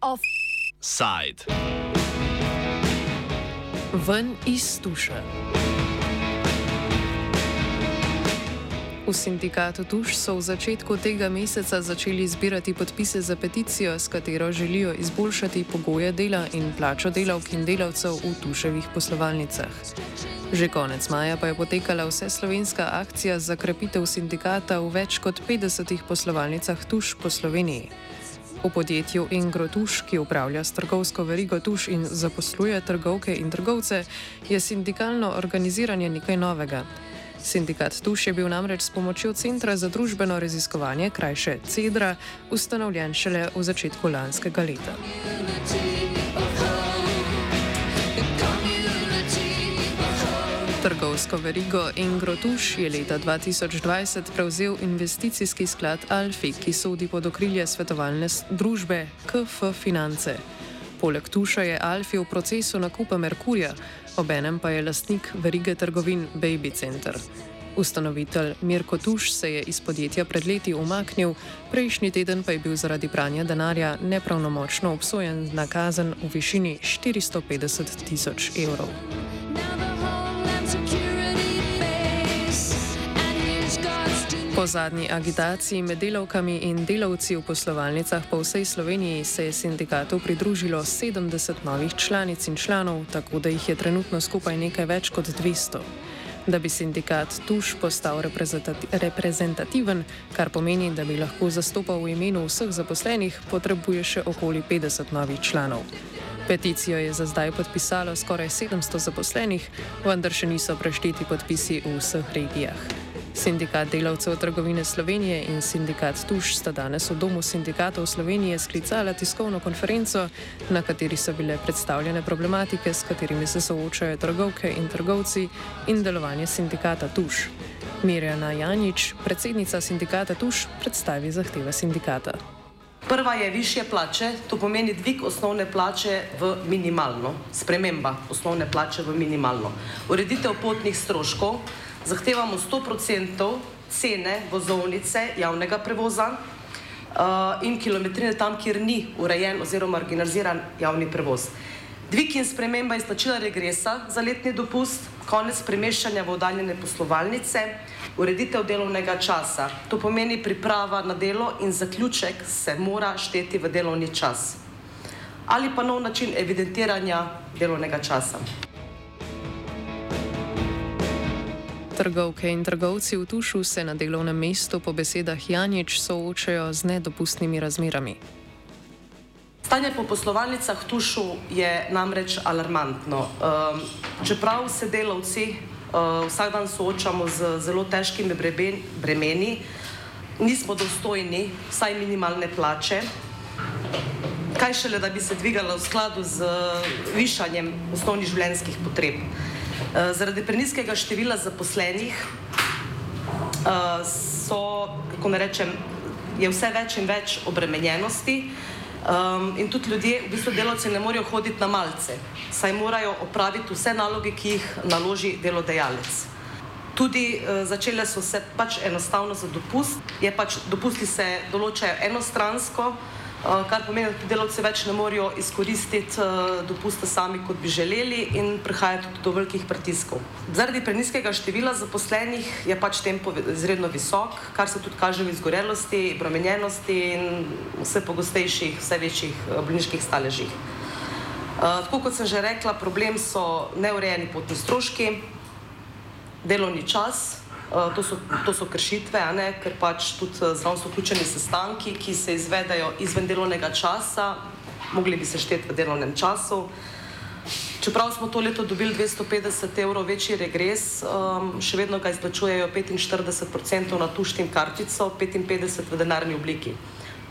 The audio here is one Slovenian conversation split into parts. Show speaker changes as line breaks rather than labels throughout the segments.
Offside.
Ven iz tuše. V sindikatu Tuš so v začetku tega meseca začeli zbirati podpise za peticijo, s katero želijo izboljšati pogoje dela in plačo delavk in delavcev v tuševih poslovalnicah. Že konec maja pa je potekala vse slovenska akcija za krepitev sindikata v več kot 50 poslovalnicah Tuš po Sloveniji. V podjetju Ingro Tuš, ki upravlja s trgovsko verigo Tuš in zaposluje trgovke in trgovce, je sindikalno organiziranje nekaj novega. Sindikat Tuš je bil namreč s pomočjo Centra za družbeno raziskovanje, krajše CEDRA, ustanovljen šele v začetku lanskega leta. Trgovsko verigo Ingro Tuš je leta 2020 prevzel investicijski sklad Alfi, ki sodi pod okrilje svetovalne družbe KF Finance. Poleg Tuša je Alfi v procesu nakupa Merkurja, obenem pa je lastnik verige trgovin Baby Center. Ustanovitelj Mirko Tuš se je iz podjetja pred leti umaknil, prejšnji teden pa je bil zaradi pranja denarja nepravnomočno obsojen na kazen v višini 450 tisoč evrov. Po zadnji agitaciji med delavkami in delavci v poslovalnicah po vsej Sloveniji se je sindikatu pridružilo 70 novih članic in članov, tako da jih je trenutno skupaj nekaj več kot 200. Da bi sindikat tuš postal reprezentativen, kar pomeni, da bi lahko zastopal v imenu vseh zaposlenih, potrebuje še okoli 50 novih članov. Peticijo je za zdaj podpisalo skoraj 700 zaposlenih, vendar še niso prešteti podpisi v vseh regijah. Sindikat delavcev trgovine Slovenije in sindikat Tuš sta danes v Domu sindikatov Slovenije sklicala tiskovno konferenco, na kateri so bile predstavljene problematike, s katerimi se soočajo trgovke in trgovci in delovanje sindikata Tuš. Mirjana Janič, predsednica sindikata Tuš, predstavi zahteve sindikata.
Prva je više plače, to pomeni dvig osnovne plače v minimalno, sprememba osnovne plače v minimalno. Ureditev potnih stroškov, zahtevamo 100% cene vozovnice javnega prevoza uh, in kilometrine tam, kjer ni urejen oziroma organiziran javni prevoz. Dvig in sprememba izplačila regresa za letni dopust, konec premeščanja v oddaljene poslovalnice, ureditev delovnega časa. To pomeni priprava na delo in zaključek se mora šteti v delovni čas. Ali pa nov način evidentiranja delovnega časa.
Trgovke in trgovci v Tušu se na delovnem mestu po besedah Janič soočajo z nedopustnimi razmerami.
Stanje po poslovalnicah v Tušu je namreč alarmantno. Um, čeprav se delavci uh, vsak dan soočamo z zelo težkimi bremeni, nismo dostojni vsaj minimalne plače. Kaj šele, da bi se dvigalo v skladu z višanjem osnovnih življenjskih potreb. Eh, zaradi preniskega števila zaposlenih uh, so, kako ne rečem, je vse več in več obremenjenosti um, in tudi ljudje, v bistvu delavci, ne morejo hoditi na malce, saj morajo opraviti vse naloge, ki jih naloži delodajalec. Tudi uh, začele so se pač enostavno za dopust, je pač dopusti se določajo enostransko. Eh, kar pomeni, da delavci več ne morejo izkoristiti eh, dopusta sami, kot bi želeli, in prihaja tudi do velikih pritiskov. Zaradi preniskega števila zaposlenih je pač tempo izredno visok, kar se tudi kaže v izgorelosti, bromenjenosti in vse pogostejših, vse večjih eh, bolniških staležih. Tako kot sem že rekla, problem so neurejeni potni stroški, delovni čas. Eh, to so, to so kršitve, ne, ker pač tudi eh, zraven so vključeni sestanki, ki se izvedajo izven delovnega časa, mogli bi se šteti v delovnem času. Čeprav smo to leto dobili 250 evrov večji regres, um, še vedno ga izplačujejo 45% na tuštim kartico, 55% v denarni obliki.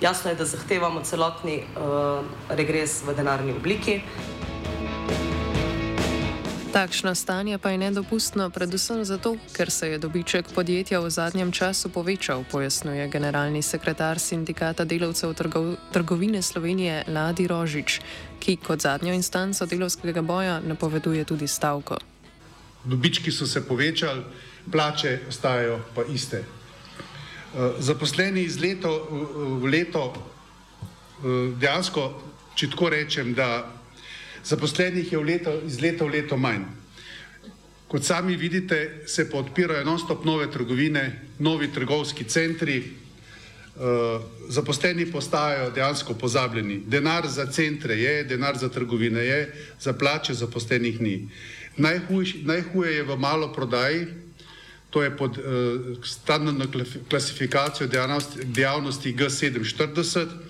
Jasno je, da zahtevamo celotni uh, regres v denarni obliki.
Takšno stanje pa je nedopustno, predvsem zato, ker se je dobiček podjetja v zadnjem času povečal, pojasnjuje generalni sekretar sindikata delavcev trgov, trgovine Slovenije Ladi Rožič, ki kot zadnjo instanco delovskega boja napoveduje tudi stavko.
dobički so se povečali, plače ostajajo pa iste. Zaposleni iz leta v leto, dejansko, če tako rečem, da zaposlenih je leto, iz leta v leto manj. Kot sami vidite, se pa odpirajo non-stop nove trgovine, novi trgovski centri, uh, zaposleni postajajo dejansko pozabljeni. Denar za centre je, denar za trgovine je, za plače zaposlenih ni. Najhuj, najhuje je v malo prodaji, to je pod uh, standardno klasifikacijo dejavnosti, dejavnosti G47, uh,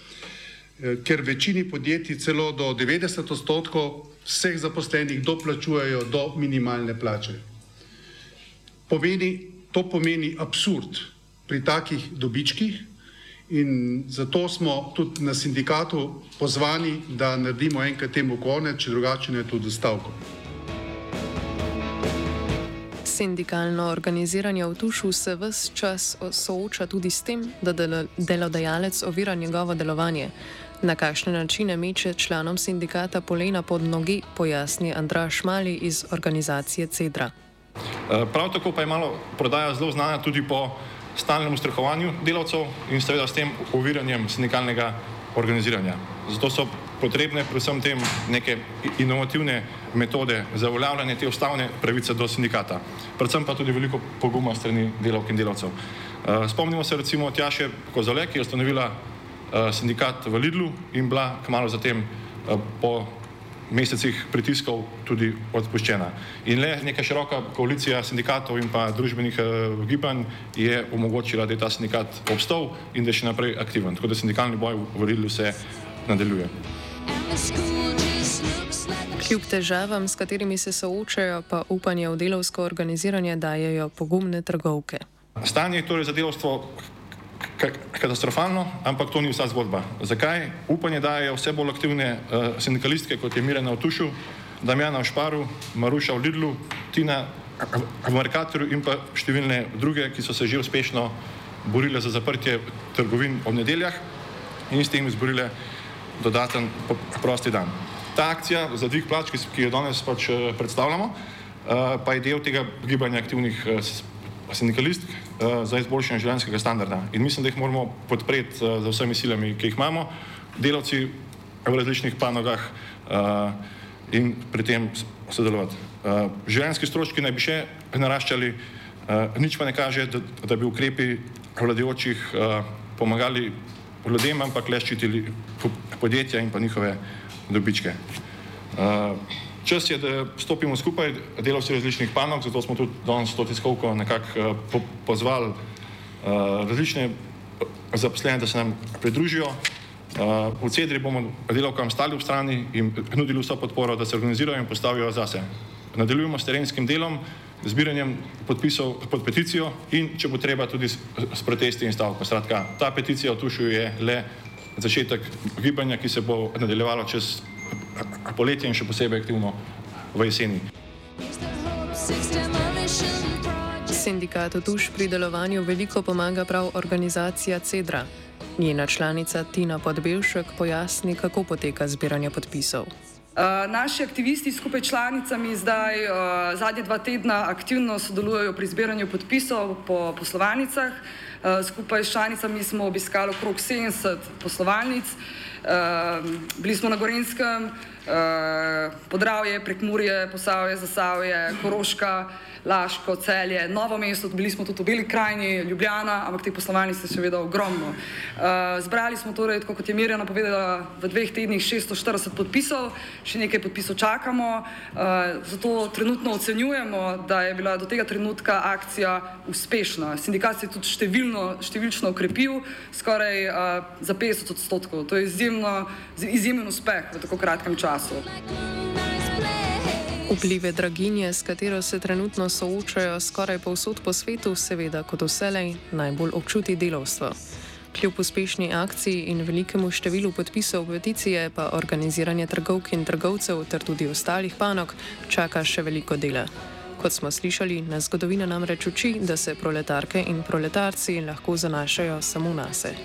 ker večini podjetij celo do 90 odstotkov vseh zaposlenih doplačujejo do minimalne plače. Pomeni, to pomeni absurd pri takih dobičkih in zato smo tudi na sindikatu pozvani, da naredimo enkrat temu konec, če drugače ne tudi stavko.
Sindikalno organiziranje v Tušu se vse čas sooča tudi s tem, da delodajalec ovira njegovo delovanje. Na kakšne načine meče članom sindikata polena pod nogi, pojasni Andraš Mali iz organizacije Cedra.
Eh, prav tako pa je malo prodaja zelo znana tudi po stalnem ustrahovanju delavcev in seveda s tem oviranjem sindikalnega organiziranja. Zato so potrebne predvsem tem neke inovativne metode za uveljavljanje te ustavne pravice do sindikata. Predvsem pa tudi veliko poguma strani delavk in delavcev. Eh, spomnimo se recimo Tjaše Kozole, ki je ustanovila sindikat v Lidlu in bila kmalo zatem eh, po mesecih pritiskov tudi odpuščena. In le neka široka koalicija sindikatov in pa družbenih uh, gibanj je omogočila, da je ta sindikat obstal in da je še naprej aktiven. Tako da sindikalni boj v Lidlu se nadaljuje.
Kljub težavam, s katerimi se soočajo, pa upanje v delovsko organiziranje dajejo pogumne trgovke.
Stanje je torej za delovstvo katastrofalno, ampak to ni vsa zgodba. Zakaj? Upanje dajo vse bolj aktivne uh, sindikalistke, kot je Mirena v Tušu, Damjana v Šparu, Maruša v Lidlu, Tina v Merkatorju in pa številne druge, ki so se že uspešno borile za zaprtje trgovin ob nedeljah in s tem izborile dodaten prosti dan. Ta akcija za dvig plač, ki jo danes pač eh, predstavljamo, uh, pa je del tega gibanja aktivnih sindikalistk uh, za izboljšanje življenjskega standarda. In mislim, da jih moramo podpreti uh, z vsemi silami, ki jih imamo, delavci v različnih panogah uh, in pri tem sodelovati. Življenjski stroški naj bi še naraščali, nič pa ne kaže, da, da bi ukrepi vladajočih pomagali ljudem, ampak le ščitili podjetja in pa njihove dobičke. Čas je, da stopimo skupaj, delavci različnih panog, zato smo tudi danes to tiskovko nekako uh, po, pozvali uh, različne zaposlene, da se nam pridružijo. V Cedri bomo delavkam stali v strani in nudili vso podporo, da se organizirajo in postavijo zase. Nadaljujemo s terenskim delom, zbiranjem podpisov pod peticijo in, če bo treba, tudi s, s protesti in stavko. Skratka, ta peticija v Tušu je le začetek gibanja, ki se bo nadaljevalo čez poletje in še posebej aktivno v jeseni.
Sindikatu Tuš pri delovanju veliko pomaga prav organizacija Cedra. Njena članica Tina Podbevšek pojasni, kako poteka zbiranje podpisov.
Uh, naši aktivisti skupaj s članicami zdaj uh, zadnje dva tedna aktivno sodelujejo pri zbiranju podpisov po poslovalnicah. Uh, skupaj s članicami smo obiskali okrog 70 poslovalnic. Uh, bili smo na Gorenskem, uh, Podravje, Prekmurje, Posavje, Zasavje, Koroška, Laško, Celje, Novo mesto, bili smo tudi v Beli krajini, Ljubljana, ampak te poslovanje se seveda ogromno. Uh, zbrali smo torej, kot je Mirjana povedala, v dveh tednih 640 podpisov, še nekaj podpisov čakamo, uh, zato trenutno ocenjujemo, da je bila do tega trenutka akcija uspešna. Sindikat se je tudi številno, številčno ukrepil, skoraj za 50 odstotkov. To je izjemno, izjemen uspeh v tako kratkem času.
Vplive draginje, s katero se trenutno soočajo skoraj povsod po svetu, seveda kot vselej najbolj občuti delovstvo. Kljub uspešni akciji in velikemu številu podpisov peticije, pa organiziranje trgovk in trgovcev ter tudi ostalih panog čaka še veliko dela. Kot smo slišali, na zgodovina namreč uči, da se proletarke in proletarci lahko zanašajo samo na sebe.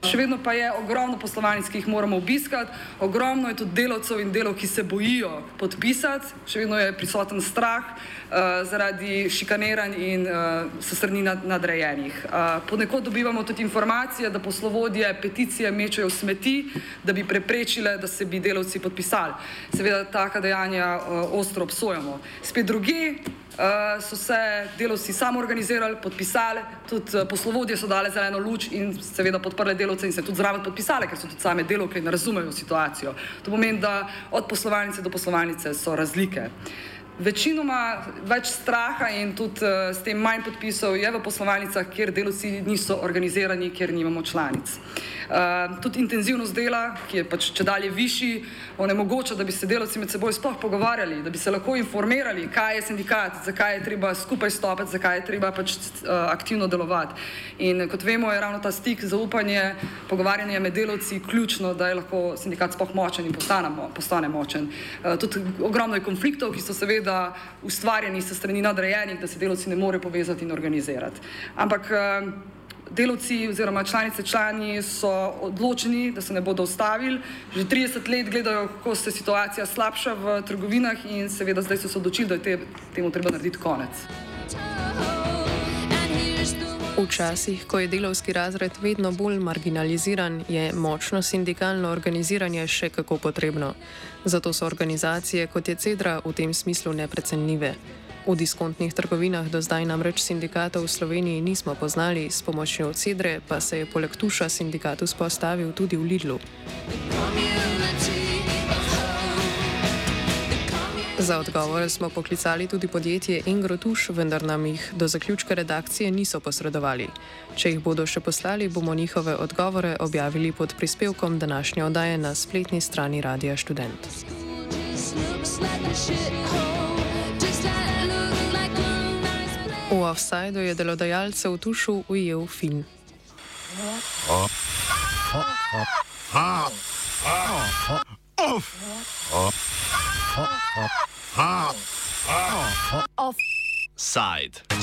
Še vedno pa je ogromno poslovalnic, ki jih moramo obiskati, ogromno je tudi delavcev in delov, ki se bojijo podpisati, še vedno je prisoten strah uh, zaradi šikaniranj in uh, so strani nad, nadrejenih. Uh, ponekod dobivamo tudi informacije, da poslovodje peticije mečejo v smeti, da bi preprečile, da se bi delavci podpisali. Seveda taka dejanja uh, ostro obsojamo. Spet drugi uh, so se delovci samo organizirali, podpisali, tudi uh, poslovodje so dale zeleno luč in seveda podprle delovce in se tudi zraven podpisali, ker so tudi same delovke in razumejo situacijo. To pomeni, da od poslovalnice do poslovalnice so razlike. Večinoma več straha in tudi uh, s tem manj podpisov je v poslovalnicah, kjer delovci niso organizirani, ker nimamo članic. Uh, tudi intenzivnost dela, ki je pač če dalje višji, onemogoča, da bi se delavci med seboj sploh pogovarjali, da bi se lahko informirali, kaj je sindikat, zakaj je treba skupaj stopiti, zakaj je treba pač uh, aktivno delovati. In kot vemo, je ravno ta stik, zaupanje, pogovarjanje med delavci ključno, da je lahko sindikat sploh močen in postanemo, postane močen. Uh, tudi ogromno je konfliktov, ki so seveda ustvarjeni s strani nadrejenih, da se delavci ne morejo povezati in organizirati. Ampak uh, delavci oziroma članice člani so odločeni, da se ne bodo ustavili. Že 30 let gledajo, kako se situacija slabša v trgovinah in seveda zdaj so se odločili, da je te, temu treba narediti konec.
Včasih, ko je delovski razred vedno bolj marginaliziran, je močno sindikalno organiziranje še kako potrebno. Zato so organizacije kot je Cedra v tem smislu neprecenljive. V diskontnih trgovinah do zdaj namreč sindikatov v Sloveniji nismo poznali, s pomočjo Cedre pa se je poleg Tuša sindikat vzpostavil tudi v Lidlu. Za odgovore smo poklicali tudi podjetje Ingrotuš, vendar nam jih do zaključka redakcije niso posredovali. Če jih bodo še poslali, bomo njihove odgovore objavili pod prispevkom današnje oddaje na spletni strani Radia Student. V offsajdu je delodajalce v tušu ujel fin.
Offside.